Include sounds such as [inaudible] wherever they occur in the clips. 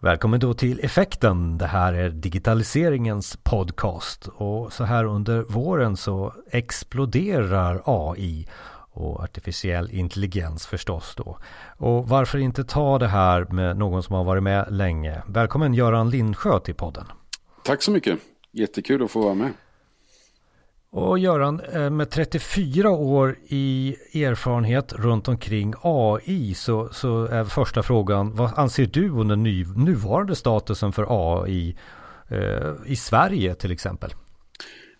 Välkommen då till Effekten. Det här är digitaliseringens podcast och så här under våren så exploderar AI och artificiell intelligens förstås då. Och varför inte ta det här med någon som har varit med länge. Välkommen Göran Lindsjö till podden. Tack så mycket. Jättekul att få vara med. Och Göran, eh, med 34 år i erfarenhet runt omkring AI så, så är första frågan, vad anser du om den ny, nuvarande statusen för AI eh, i Sverige till exempel?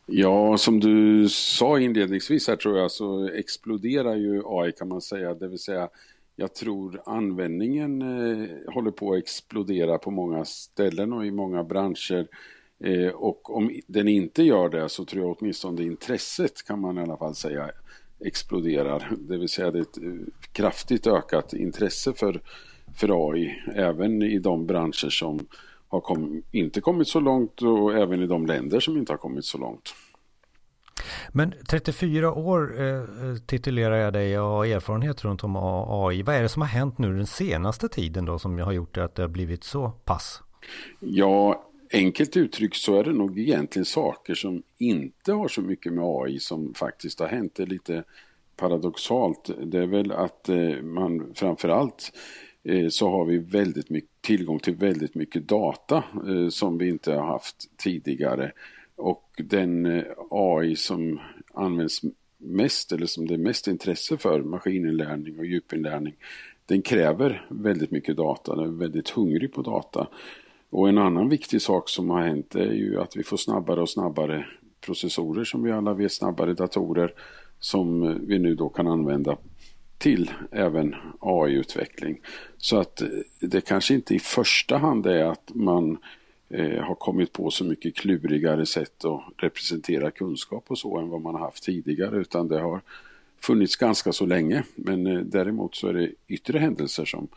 Ja, som du sa inledningsvis här tror jag så exploderar ju AI kan man säga, det vill säga jag tror användningen eh, håller på att explodera på många ställen och i många branscher. Eh, och om den inte gör det så tror jag åtminstone intresset kan man i alla fall säga exploderar. Det vill säga det är ett eh, kraftigt ökat intresse för, för AI även i de branscher som har kom, inte kommit så långt och även i de länder som inte har kommit så långt. Men 34 år eh, titulerar jag dig och har erfarenhet runt om AI. Vad är det som har hänt nu den senaste tiden då som har gjort att det har blivit så pass? Ja, enkelt uttryckt så är det nog egentligen saker som inte har så mycket med AI som faktiskt har hänt. Det är lite paradoxalt. Det är väl att eh, man framförallt eh, så har vi väldigt mycket tillgång till väldigt mycket data eh, som vi inte har haft tidigare. Och den AI som används mest eller som det är mest intresse för, maskininlärning och djupinlärning, den kräver väldigt mycket data, den är väldigt hungrig på data. Och en annan viktig sak som har hänt är ju att vi får snabbare och snabbare processorer som vi alla vet, snabbare datorer som vi nu då kan använda till även AI-utveckling. Så att eh, det kanske inte i första hand är att man eh, har kommit på så mycket klurigare sätt att representera kunskap och så än vad man har haft tidigare utan det har funnits ganska så länge. Men eh, däremot så är det yttre händelser som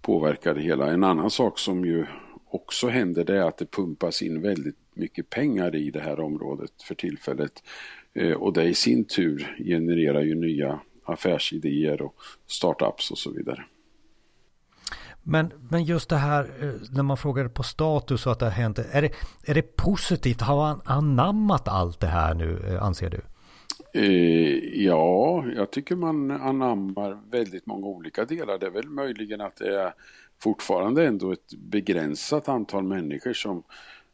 påverkar det hela. En annan sak som ju också händer det att det pumpas in väldigt mycket pengar i det här området för tillfället. Eh, och det i sin tur genererar ju nya affärsidéer och startups och så vidare. Men, men just det här eh, när man frågar på status och att det har hänt. Är det, är det positivt? Har man anammat allt det här nu eh, anser du? ja, jag tycker man anammar väldigt många olika delar. Det är väl möjligen att det är fortfarande ändå ett begränsat antal människor som,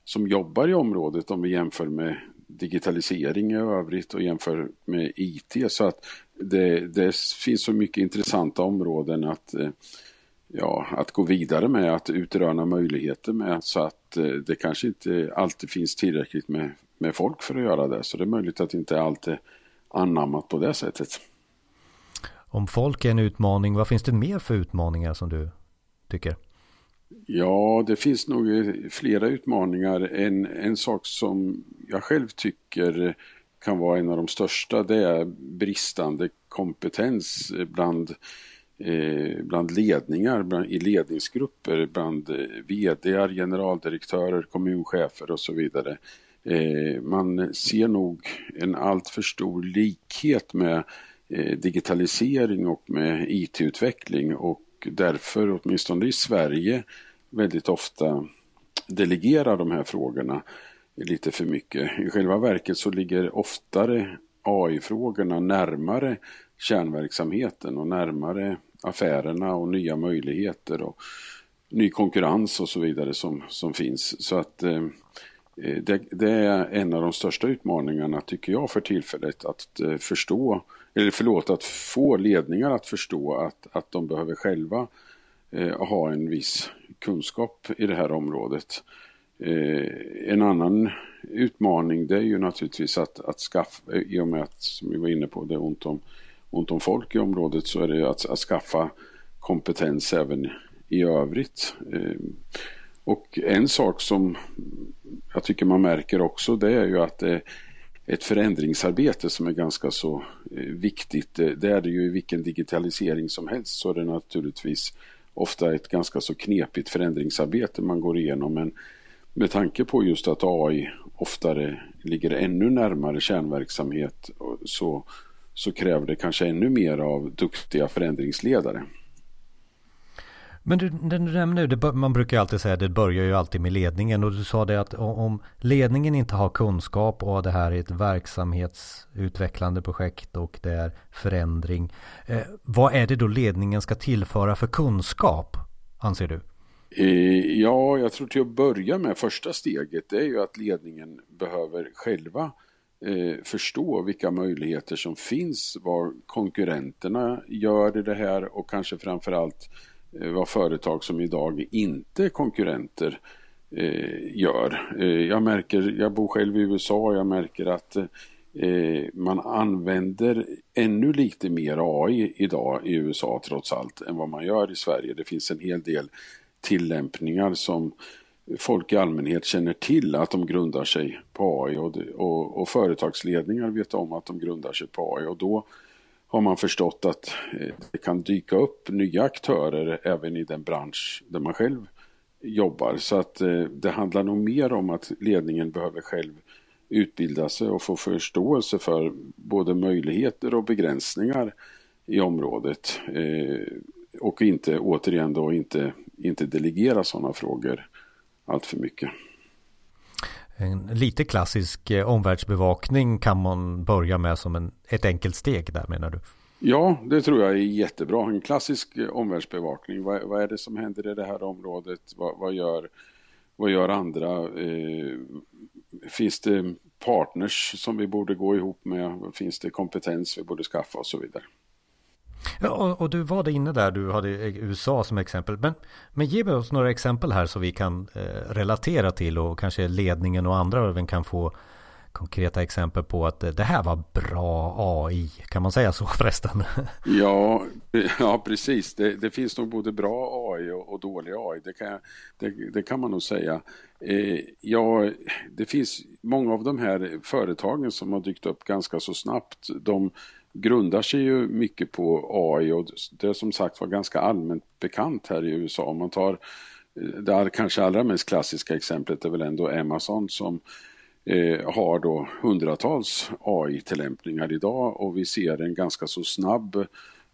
som jobbar i området om vi jämför med digitalisering i övrigt och jämför med IT. Så att det, det finns så mycket intressanta områden att, eh, ja, att gå vidare med, att utröna möjligheter med så att eh, det kanske inte alltid finns tillräckligt med, med folk för att göra det. Så det är möjligt att inte allt är anammat på det sättet. Om folk är en utmaning, vad finns det mer för utmaningar som du tycker? Ja, det finns nog flera utmaningar. En, en sak som jag själv tycker kan vara en av de största det är bristande kompetens bland, eh, bland ledningar, bland, i ledningsgrupper, bland VD, generaldirektörer, kommunchefer och så vidare. Eh, man ser nog en alltför stor likhet med eh, digitalisering och med IT-utveckling och därför, åtminstone i Sverige, väldigt ofta delegerar de här frågorna lite för mycket. I själva verket så ligger oftare AI-frågorna närmare kärnverksamheten och närmare affärerna och nya möjligheter och ny konkurrens och så vidare som, som finns. Så att eh, det, det, är en av de största utmaningarna tycker jag för tillfället att eh, förstå eller förlåt, att få ledningar att förstå att, att de behöver själva eh, ha en viss kunskap i det här området. Eh, en annan utmaning det är ju naturligtvis att, att skaffa, eh, i och med att, som vi var inne på, det är ont om, ont om folk i området, så är det att, att skaffa kompetens även i övrigt. Eh, och en sak som jag tycker man märker också, det är ju att det ett förändringsarbete som är ganska så eh, viktigt. Eh, det är det ju i vilken digitalisering som helst så är det naturligtvis ofta ett ganska så knepigt förändringsarbete man går igenom. Men med tanke på just att AI oftare ligger ännu närmare kärnverksamhet eh, så, så kräver det kanske ännu mer av duktiga förändringsledare. Men du, du nämner det, man brukar ju alltid säga att det börjar ju alltid med ledningen och du sa det att om ledningen inte har kunskap och det här är ett verksamhetsutvecklande projekt och det är förändring. Eh, vad är det då ledningen ska tillföra för kunskap anser du? Eh, ja, jag tror till att börja med första steget det är ju att ledningen behöver själva eh, förstå vilka möjligheter som finns, vad konkurrenterna gör i det här och kanske framförallt allt Eh, vad företag som idag inte är konkurrenter eh, gör. Eh, jag märker, jag bor själv i USA, jag märker att eh, man använder ännu lite mer AI idag i USA trots allt än vad man gör i Sverige. Det finns en hel del tillämpningar som folk i allmänhet känner till att de grundar sig på AI och, och, och, företagsledningar vet om att de grundar sig på AI och då har man förstått att eh, det kan dyka upp nya aktörer även i den bransch där man själv jobbar. Så att eh, det handlar nog mer om att ledningen behöver själv utbilda sig och få förståelse för både möjligheter och begränsningar i området. Eh, och inte återigen då inte, inte delegera sådana frågor allt för mycket. En lite klassisk eh, omvärldsbevakning kan man börja med som en, ett enkelt steg där menar du? Ja, det tror jag är jättebra. En klassisk eh, omvärldsbevakning. Vad, vad är det som händer i det här området? Vad, vad gör, vad gör andra? Eh, finns det partners som vi borde gå ihop med? Finns det kompetens vi borde skaffa och så vidare? Ja, och, och, du var det inne där, du hade e- USA som exempel. Men, men ge oss några exempel här så vi kan eh, relatera till och kanske ledningen och andra även kan få konkreta exempel på att eh, det här var bra AI. Kan man säga så [laughs] förresten? Ja, ja precis. Det, det finns nog både bra AI och, och dålig AI. Det kan, det, det kan man nog säga. Eh, ja, det finns många av de här företagen som har dykt upp ganska så snabbt. De grundar sig ju mycket på AI och det är som sagt var ganska allmänt bekant här i USA. Om man tar eh, det kanske allra mest klassiska exemplet är väl ändå Amazon som eh, har då hundratals AI-tillämpningar idag och vi ser en ganska så snabb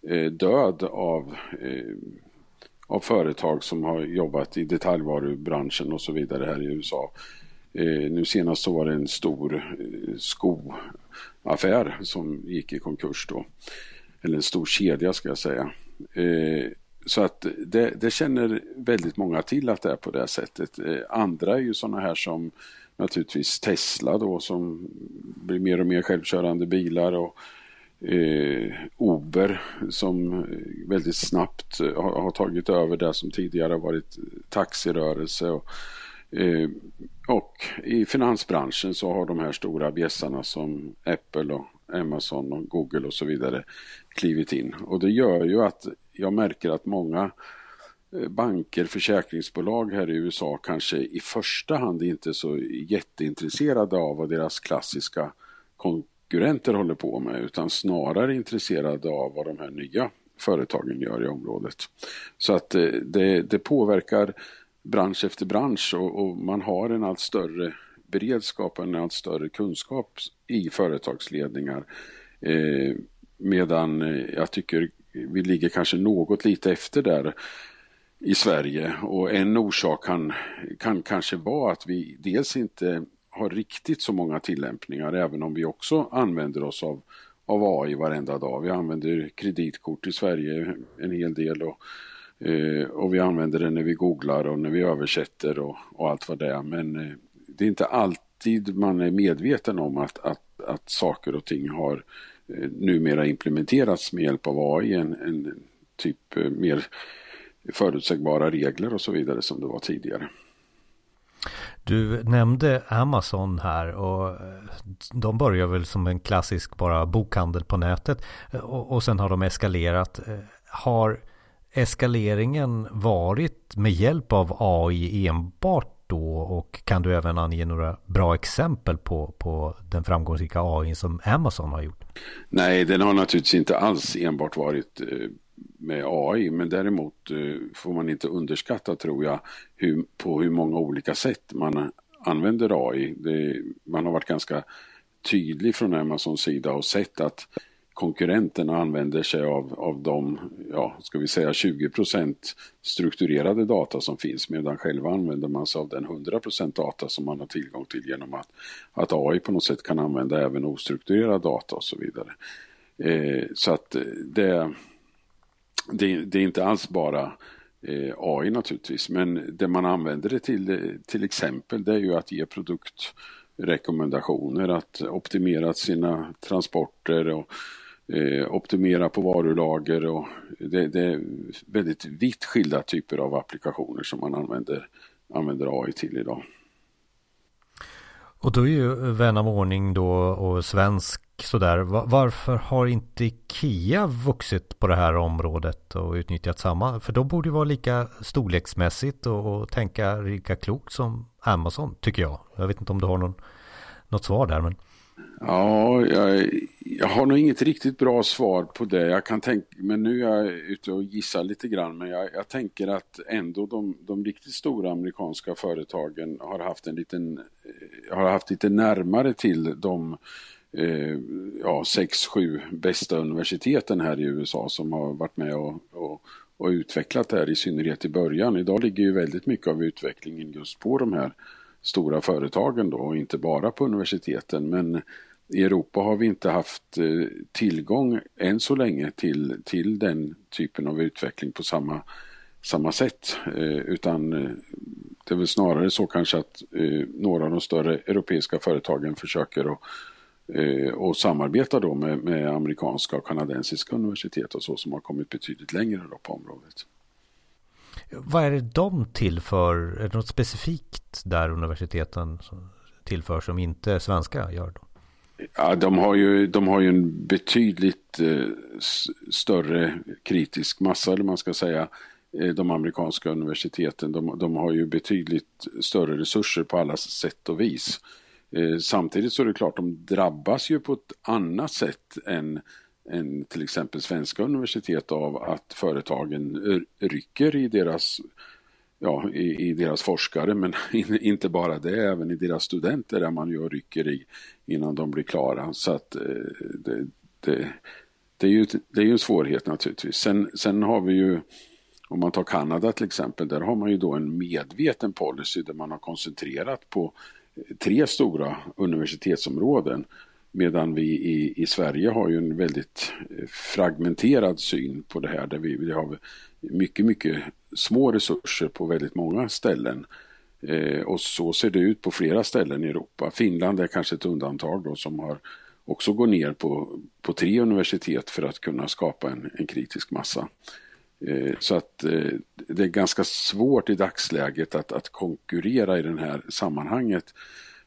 eh, död av, eh, av företag som har jobbat i detaljvarubranschen och så vidare här i USA. Eh, nu senast så var det en stor eh, affär som gick i konkurs då. Eller en stor kedja ska jag säga. Eh, så att det, det, känner väldigt många till att det är på det sättet. Eh, andra är ju sådana här som naturligtvis Tesla då som blir mer och mer självkörande bilar och eh, Uber som väldigt snabbt eh, har, har, tagit över det som tidigare varit taxirörelse. Och, eh, och i finansbranschen så har de här stora bjässarna som Apple och Amazon och Google och så vidare klivit in. Och det gör ju att jag märker att många eh, banker, försäkringsbolag här i USA kanske i första hand inte är så jätteintresserade av vad deras klassiska konkurrenter håller på med utan snarare intresserade av vad de här nya företagen gör i området. Så att eh, det, det påverkar bransch efter bransch och, och, man har en allt större beredskap, och en allt större kunskap i företagsledningar. Eh, medan eh, jag tycker vi ligger kanske något lite efter där i Sverige och en orsak kan, kan kanske vara att vi dels inte har riktigt så många tillämpningar även om vi också använder oss av, av AI varenda dag. Vi använder kreditkort i Sverige en hel del och Eh, och vi använder det när vi googlar och när vi översätter och, och allt vad det är. Men eh, det är inte alltid man är medveten om att, att, att saker och ting har eh, numera implementerats med hjälp av AI. En, en typ eh, mer förutsägbara regler och så vidare som det var tidigare. Du nämnde Amazon här och eh, de börjar väl som en klassisk bara bokhandel på nätet eh, och, och sen har de eskalerat. Har eskaleringen varit med hjälp av AI enbart då och kan du även ange några bra exempel på, på den framgångsrika AI som Amazon har gjort? Nej, den har naturligtvis inte alls enbart varit eh, med AI men däremot eh, får man inte underskatta tror jag hur, på hur många olika sätt man använder AI. Det, man har varit ganska tydlig från Amazons sida och sett att konkurrenterna använder sig av, av de, ja, ska vi säga 20% strukturerade data som finns medan själva använder man sig av den 100% data som man har tillgång till genom att, att AI på något sätt kan använda även ostrukturerad data och så vidare. Eh, så att eh, det, det, det, är inte alls bara eh, AI naturligtvis, men det man använder det till till exempel det är ju att ge produktrekommendationer, att optimera sina transporter och eh, optimera på varulager och det, det, är väldigt vitt skilda typer av applikationer som man använder, använder AI till idag. Och då är ju vän av ordning då och svensk sådär. Varför har inte Ikea vuxit på det här området och utnyttjat samma? För de borde ju vara lika storleksmässigt och, och tänka lika klokt som Amazon tycker jag. Jag vet inte om du har någon, något svar där men. Ja, jag, jag, har nog inget riktigt bra svar på det. Jag kan tänka, men nu är jag ute och gissar lite grann. Men jag, jag tänker att ändå de, de, riktigt stora amerikanska företagen har haft en liten, eh, har haft lite närmare till de eh, ja, sex, sju bästa universiteten här i USA som har varit med och, och, och utvecklat det här i synnerhet i början. Idag ligger ju väldigt mycket av utvecklingen just på de här stora företagen då och inte bara på universiteten. Men i Europa har vi inte haft eh, tillgång än så länge till, till den typen av utveckling på samma, samma sätt. Eh, utan eh, det är väl snarare så kanske att några av de större europeiska företagen försöker att och samarbeta då med, med, amerikanska och kanadensiska universitet och så som har kommit betydligt längre då på området. Vad är det de tillför? Är det något specifikt där universiteten tillför som inte svenska gör? Då? Ja, de har ju, de har ju en betydligt eh, större kritisk massa, eller man ska säga, eh, de amerikanska universiteten. De, de, har ju betydligt större resurser på alla sätt och vis. Eh, samtidigt så är det klart, de drabbas ju på ett annat sätt än än till exempel svenska universitet av att företagen rycker i deras, ja, i, i deras forskare men [laughs] inte bara det, även i deras studenter där man ju rycker i innan de blir klara. Så att eh, det, det, det, är, ju, det är ju en svårighet naturligtvis. Sen, sen har vi ju om man tar Kanada till exempel, där har man ju då en medveten policy där man har koncentrerat på eh, tre stora universitetsområden Medan vi i, i Sverige har ju en väldigt eh, fragmenterad syn på det här där vi, vi har mycket, mycket små resurser på väldigt många ställen. Eh, och så ser det ut på flera ställen i Europa. Finland är kanske ett undantag då som har också gått ner på, på tre universitet för att kunna skapa en, en kritisk massa. Eh, så att eh, det är ganska svårt i dagsläget att, att konkurrera i det här sammanhanget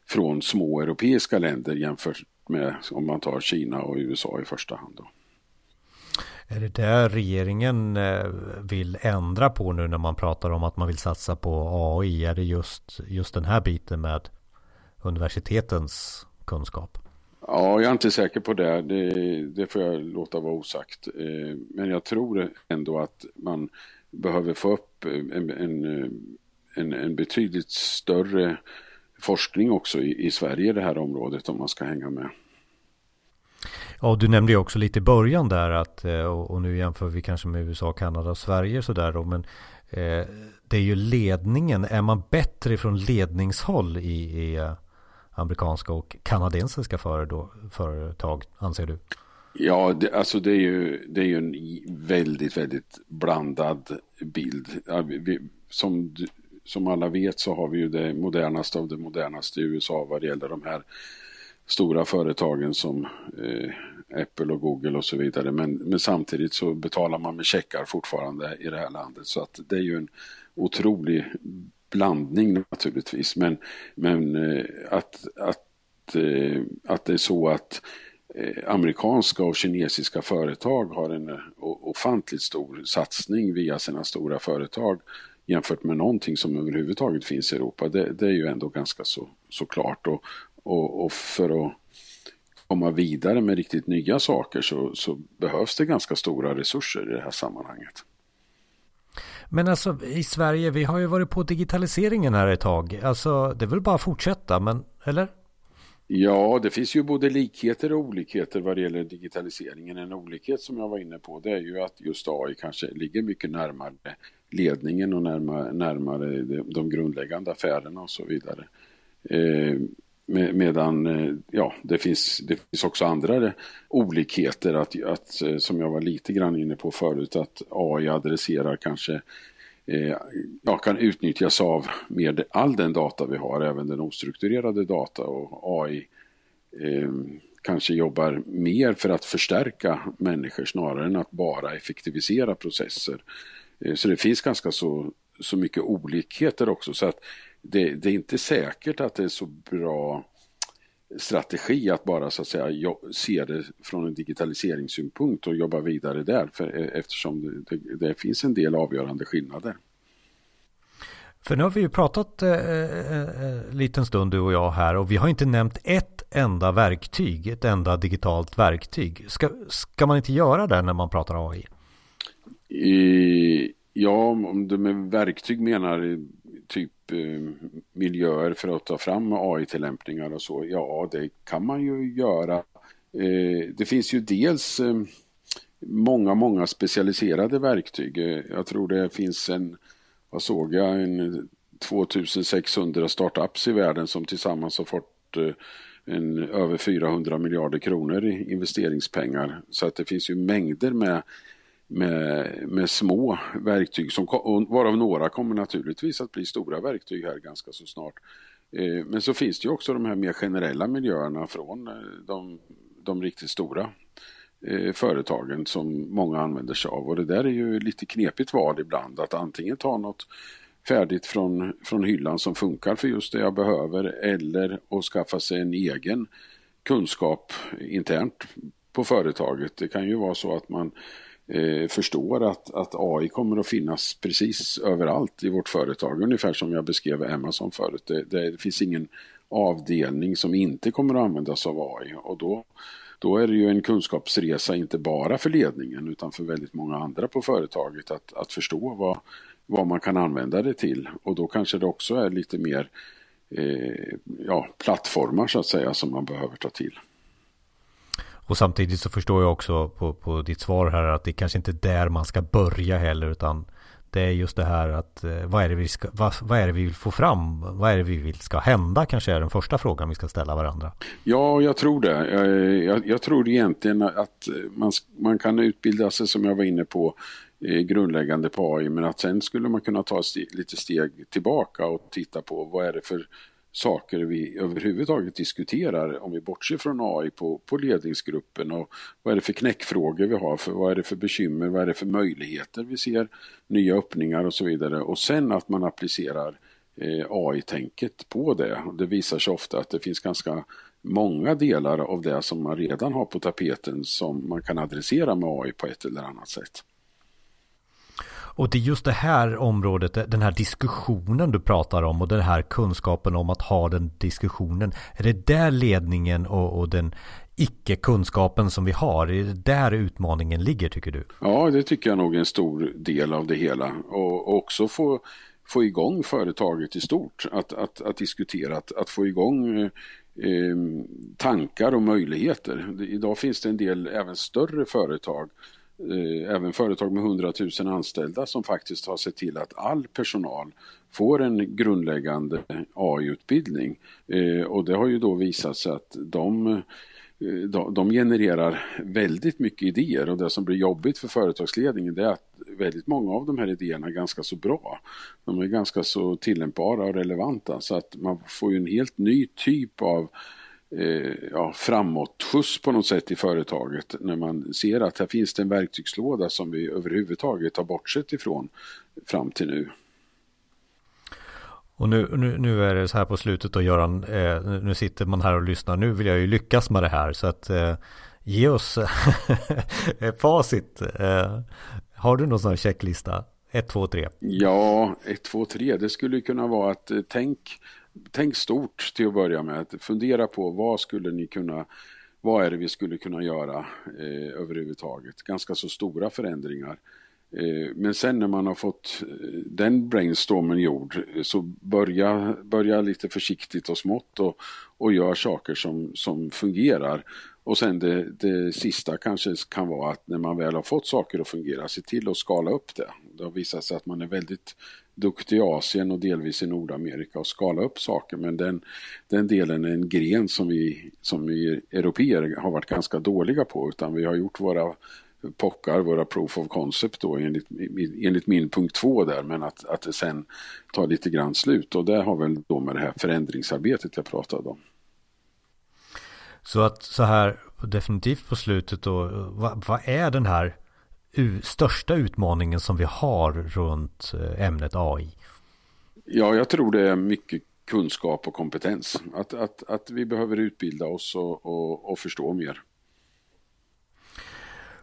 från små europeiska länder jämfört med om man tar Kina och USA i första hand. Då. Är det där regeringen eh, vill ändra på nu när man pratar om att man vill satsa på AI? Är det just, just den här biten med universitetens kunskap? Ja, jag är inte säker på det. Det, det får jag låta vara osagt. Eh, men jag tror ändå att man behöver få upp en, en, en, en betydligt större forskning också i, i Sverige i det här området om man ska hänga med. Ja, du nämnde ju också lite i början där att, eh, och nu jämför vi kanske med USA, Kanada och Sverige sådär då, men eh, det är ju ledningen, är man bättre från ledningshåll i, i eh, amerikanska och kanadensiska företag, anser du? Ja, det, alltså det är, ju, det är ju en väldigt, väldigt blandad bild. Som som alla vet så har vi ju det modernaste av det modernaste i USA vad det gäller de här stora företagen som eh, Apple och Google och så vidare. Men, men, samtidigt så betalar man med checkar fortfarande i det här landet. Så att det är ju en otrolig blandning naturligtvis. Men, men eh, att, att, eh, att det är så att eh, amerikanska och kinesiska företag har en eh, ofantligt stor satsning via sina stora företag jämfört med någonting som överhuvudtaget finns i Europa. Det, det är ju ändå ganska så, så klart. Och, och, och, för att komma vidare med riktigt nya saker så, så behövs det ganska stora resurser i det här sammanhanget. Men alltså i Sverige, vi har ju varit på digitaliseringen här ett tag. Alltså det är väl bara att fortsätta, men eller? Ja, det finns ju både likheter och olikheter vad det gäller digitaliseringen. En olikhet som jag var inne på det är ju att just AI kanske ligger mycket närmare ledningen och närmare, närmare de grundläggande affärerna och så vidare. Eh, medan eh, ja, det, finns, det finns också andra olikheter att, att, eh, som jag var lite grann inne på förut att AI adresserar kanske eh, Eh, ja, kan utnyttjas av med all den data vi har, även den ostrukturerade data och AI eh, kanske jobbar mer för att förstärka människor snarare än att bara effektivisera processer. Eh, så det finns ganska så, så mycket olikheter också så att det, det, är inte säkert att det är så bra strategi att bara så att säga se det från en digitaliseringssynpunkt och jobba vidare där för, eh, eftersom det, det, det finns en del avgörande skillnader. För nu har vi ju pratat eh, eh, eh, liten stund du och jag här och vi har inte nämnt ett enda verktyg, ett enda digitalt verktyg. Ska, ska man inte göra det när man pratar AI? I, ja, om du med verktyg menar eh, miljöer för att ta fram AI-tillämpningar och så, ja det kan man ju göra. Eh, det finns ju dels eh, många, många specialiserade verktyg. Eh, jag tror det finns en vad såg jag, en 2600 startups i världen som tillsammans har fått en, över 400 miljarder kronor i investeringspengar. Så att det finns ju mängder med, med, med små verktyg, som, varav några kommer naturligtvis att bli stora verktyg här ganska så snart. Eh, men så finns det ju också de här mer generella miljöerna från eh, de, de riktigt stora eh, företagen som många använder sig av. Och det där är ju lite knepigt val ibland att antingen ta något färdigt från, från hyllan som funkar för just det jag behöver eller att skaffa sig en egen kunskap internt på företaget. Det kan ju vara så att man eh, förstår att, att AI kommer att finnas precis överallt i vårt företag, ungefär som jag beskrev Amazon förut. Det, det, finns ingen avdelning som inte kommer att användas av AI och då då är det ju en kunskapsresa inte bara för ledningen utan för väldigt många andra på företaget att, att förstå vad, vad man kan använda det till. Och då kanske det också är lite mer eh, ja, plattformar så att säga som man behöver ta till. Och samtidigt så förstår jag också på, på ditt svar här att det kanske inte är där man ska börja heller utan det är just det här att eh, vad är det vi, ska, vad, vad, är det vi vill få fram? Vad är det vi vill ska hända? Kanske är den första frågan vi ska ställa varandra. Ja, jag tror det. Jag, jag, jag tror egentligen att man, man kan utbilda sig som jag var inne på eh, grundläggande på AI men att sen skulle man kunna ta st lite steg tillbaka och titta på vad är det för saker vi överhuvudtaget diskuterar om vi bortser från AI på, på ledningsgruppen och vad är det för knäckfrågor vi har, för, vad är det för bekymmer, vad är det för möjligheter vi ser, nya öppningar och så vidare och sen att man applicerar eh, AI-tänket på det. Det visar sig ofta att det finns ganska många delar av det som man redan har på tapeten som man kan adressera med AI på ett eller annat sätt. Och det är just det här området, den här diskussionen du pratar om och den här kunskapen om att ha den diskussionen. Är det där ledningen och, och den icke-kunskapen som vi har, är det där utmaningen ligger tycker du? Ja, det tycker jag nog är en stor del av det hela. Och, också få, få igång företaget i stort, att, att, att diskutera, att, att få igång eh, eh tankar och möjligheter. Idag finns det en del även större företag Eh, Eh, även företag med 100 000 anställda som faktiskt har sett till att all personal får en grundläggande AI-utbildning. Eh, och det har ju då visat sig att eh, de de genererar väldigt mycket idéer och det som blir jobbigt för företagsledningen det är att väldigt många av de här idéerna är ganska så bra. De är ganska så tillämpbara och relevanta så att man får ju en helt ny typ av eh, ja, framåtskjuts på något sätt i företaget när man ser att här finns det en verktygslåda som vi överhuvudtaget har bortsett ifrån fram till nu. Och nu, nu, nu är det så här på slutet då Göran, eh, nu sitter man här och lyssnar, nu vill jag ju lyckas med det här så att eh, ge oss [laughs] facit. Eh, har du någon sån här checklista? 1, 2, 3? Ja, 1, 2, 3 det skulle kunna vara att eh, tänk tänk stort till att börja med. Fundera på vad skulle ni kunna vad är det vi skulle kunna göra eh, överhuvudtaget? Ganska så stora förändringar. Eh, men sen när man har fått eh, den brainstormen gjord eh, så börja, börja lite försiktigt och smått och, och gör saker som, som fungerar. Och sen det, det sista kanske kan vara att när man väl har fått saker att fungera, se till att skala upp det. Det har visat sig att man är väldigt duktig i Asien och delvis i Nordamerika och skala upp saker. Men den, den delen är en gren som vi som vi europeer har varit ganska dåliga på. Utan vi har gjort våra pockar, våra proof of concept då enligt, enligt min punkt två där. Men att, att det sen tar lite grann slut. Och det har väl då med det här förändringsarbetet jag pratade om. Så att så här definitivt på slutet då, vad, vad är den här största utmaningen som vi har runt eh, ämnet AI? Ja, jag tror det är mycket kunskap och kompetens. Att, att, att vi behöver utbilda oss och, och, och förstå mer.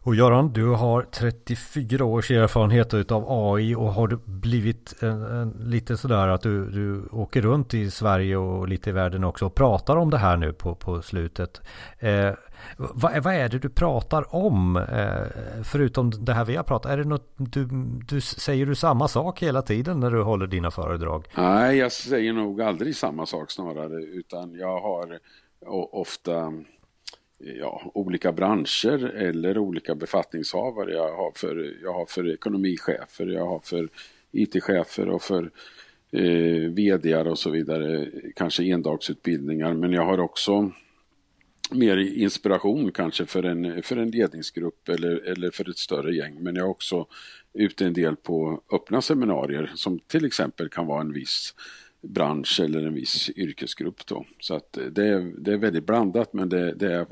Och Göran, du har 34 års erfarenhet av AI och har blivit en, en, lite sådär att du, du åker runt i Sverige och lite i världen också och pratar om det här nu på, på slutet. Eh, vad, vad, är det du pratar om? Eh, förutom det här vi har pratat, är det något du, du, säger du samma sak hela tiden när du håller dina föredrag? Nej, jag säger nog aldrig samma sak snarare, utan jag har ofta ja, olika branscher eller olika befattningshavare. Jag har för, jag har för ekonomichefer, jag har för IT-chefer och för eh, vd och så vidare. Kanske endagsutbildningar men jag har också mer inspiration kanske för en, för en ledningsgrupp eller, eller för ett större gäng. Men jag är också ute en del på öppna seminarier som till exempel kan vara en viss bransch eller en viss yrkesgrupp. Då. Så att det, är, det är väldigt blandat men det, det, är,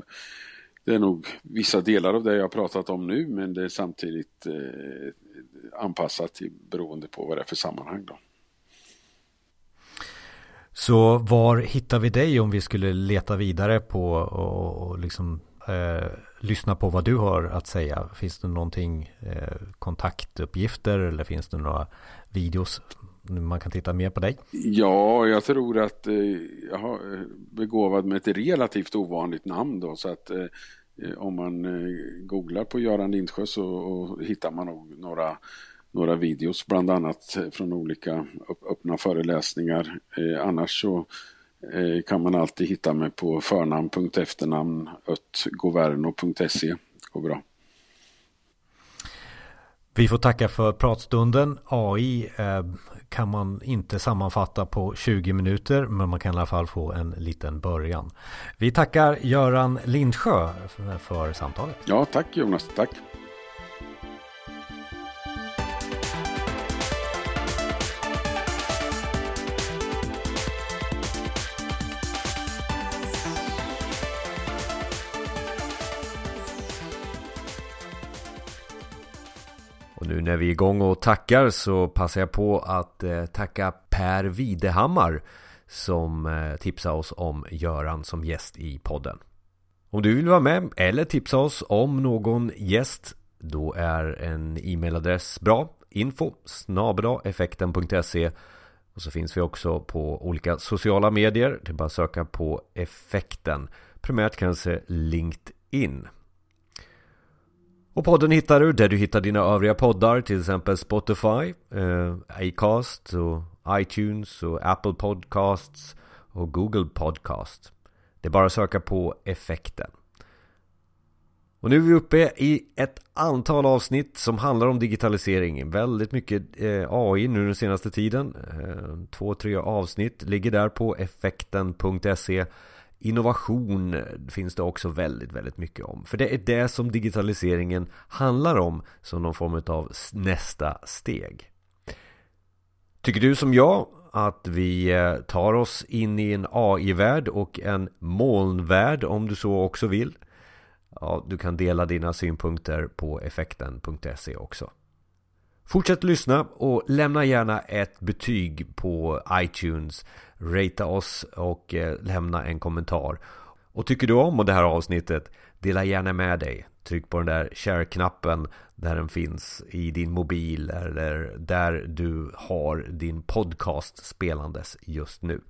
det är nog vissa delar av det jag pratat om nu men det är samtidigt eh, anpassat till, beroende på vad det är för sammanhang. Då. Så var hittar vi dig om vi skulle leta vidare på och, och liksom eh, lyssna på vad du har att säga? Finns det någonting eh, kontaktuppgifter eller finns det några videos man kan titta mer på dig? Ja, jag tror att eh, jag har begåvat begåvad med ett relativt ovanligt namn då så att eh, eh, om man eh, googlar på Göran Lindsjö så och hittar man nog några några videos, bland annat eh, från olika öppna föreläsningar. Eh, annars så eh, kan man alltid hitta mig på förnamn.efternamn.governo.se. Går bra. Vi får tacka för pratstunden. AI eh, kan man inte sammanfatta på 20 minuter men man kan i alla fall få en liten början. Vi tackar Göran Lindsjö för samtalet. Ja, tack Jonas. Tack. Och nu när vi är igång och tackar så passar jag på att eh, tacka Per Videhammar som eh, tipsade tipsar oss om Göran som gäst i podden. Om du vill vara med eller tipsa oss om någon gäst då är en e-mailadress bra info effekten.se och så finns vi också på olika sociala medier. Det är bara att söka på effekten. Primärt kanske LinkedIn. Och podden hittar du där du hittar dina övriga poddar, till exempel Spotify, eh, Acast och iTunes och Apple Podcasts och Google Podcasts. Det är bara att söka på effekten. Och nu är vi uppe i ett antal avsnitt som handlar om digitalisering. Väldigt mycket eh, AI nu den senaste tiden. Eh, två, tre avsnitt ligger där på effekten.se. Innovation finns det också väldigt, väldigt mycket om. För det är det som digitaliseringen handlar om som någon form av nästa steg. Tycker du som jag att vi eh, tar oss in i en AI-värld och en molnvärld om du så också vill? Ja, du kan dela dina synpunkter på effekten.se också. Fortsätt lyssna och lämna gärna ett betyg på iTunes. Rata oss och eh, lämna en kommentar. Och tycker du om det här avsnittet, dela gärna med dig. Tryck på den där share-knappen där den finns i din mobil eller där du har din podcast spelandes just nu.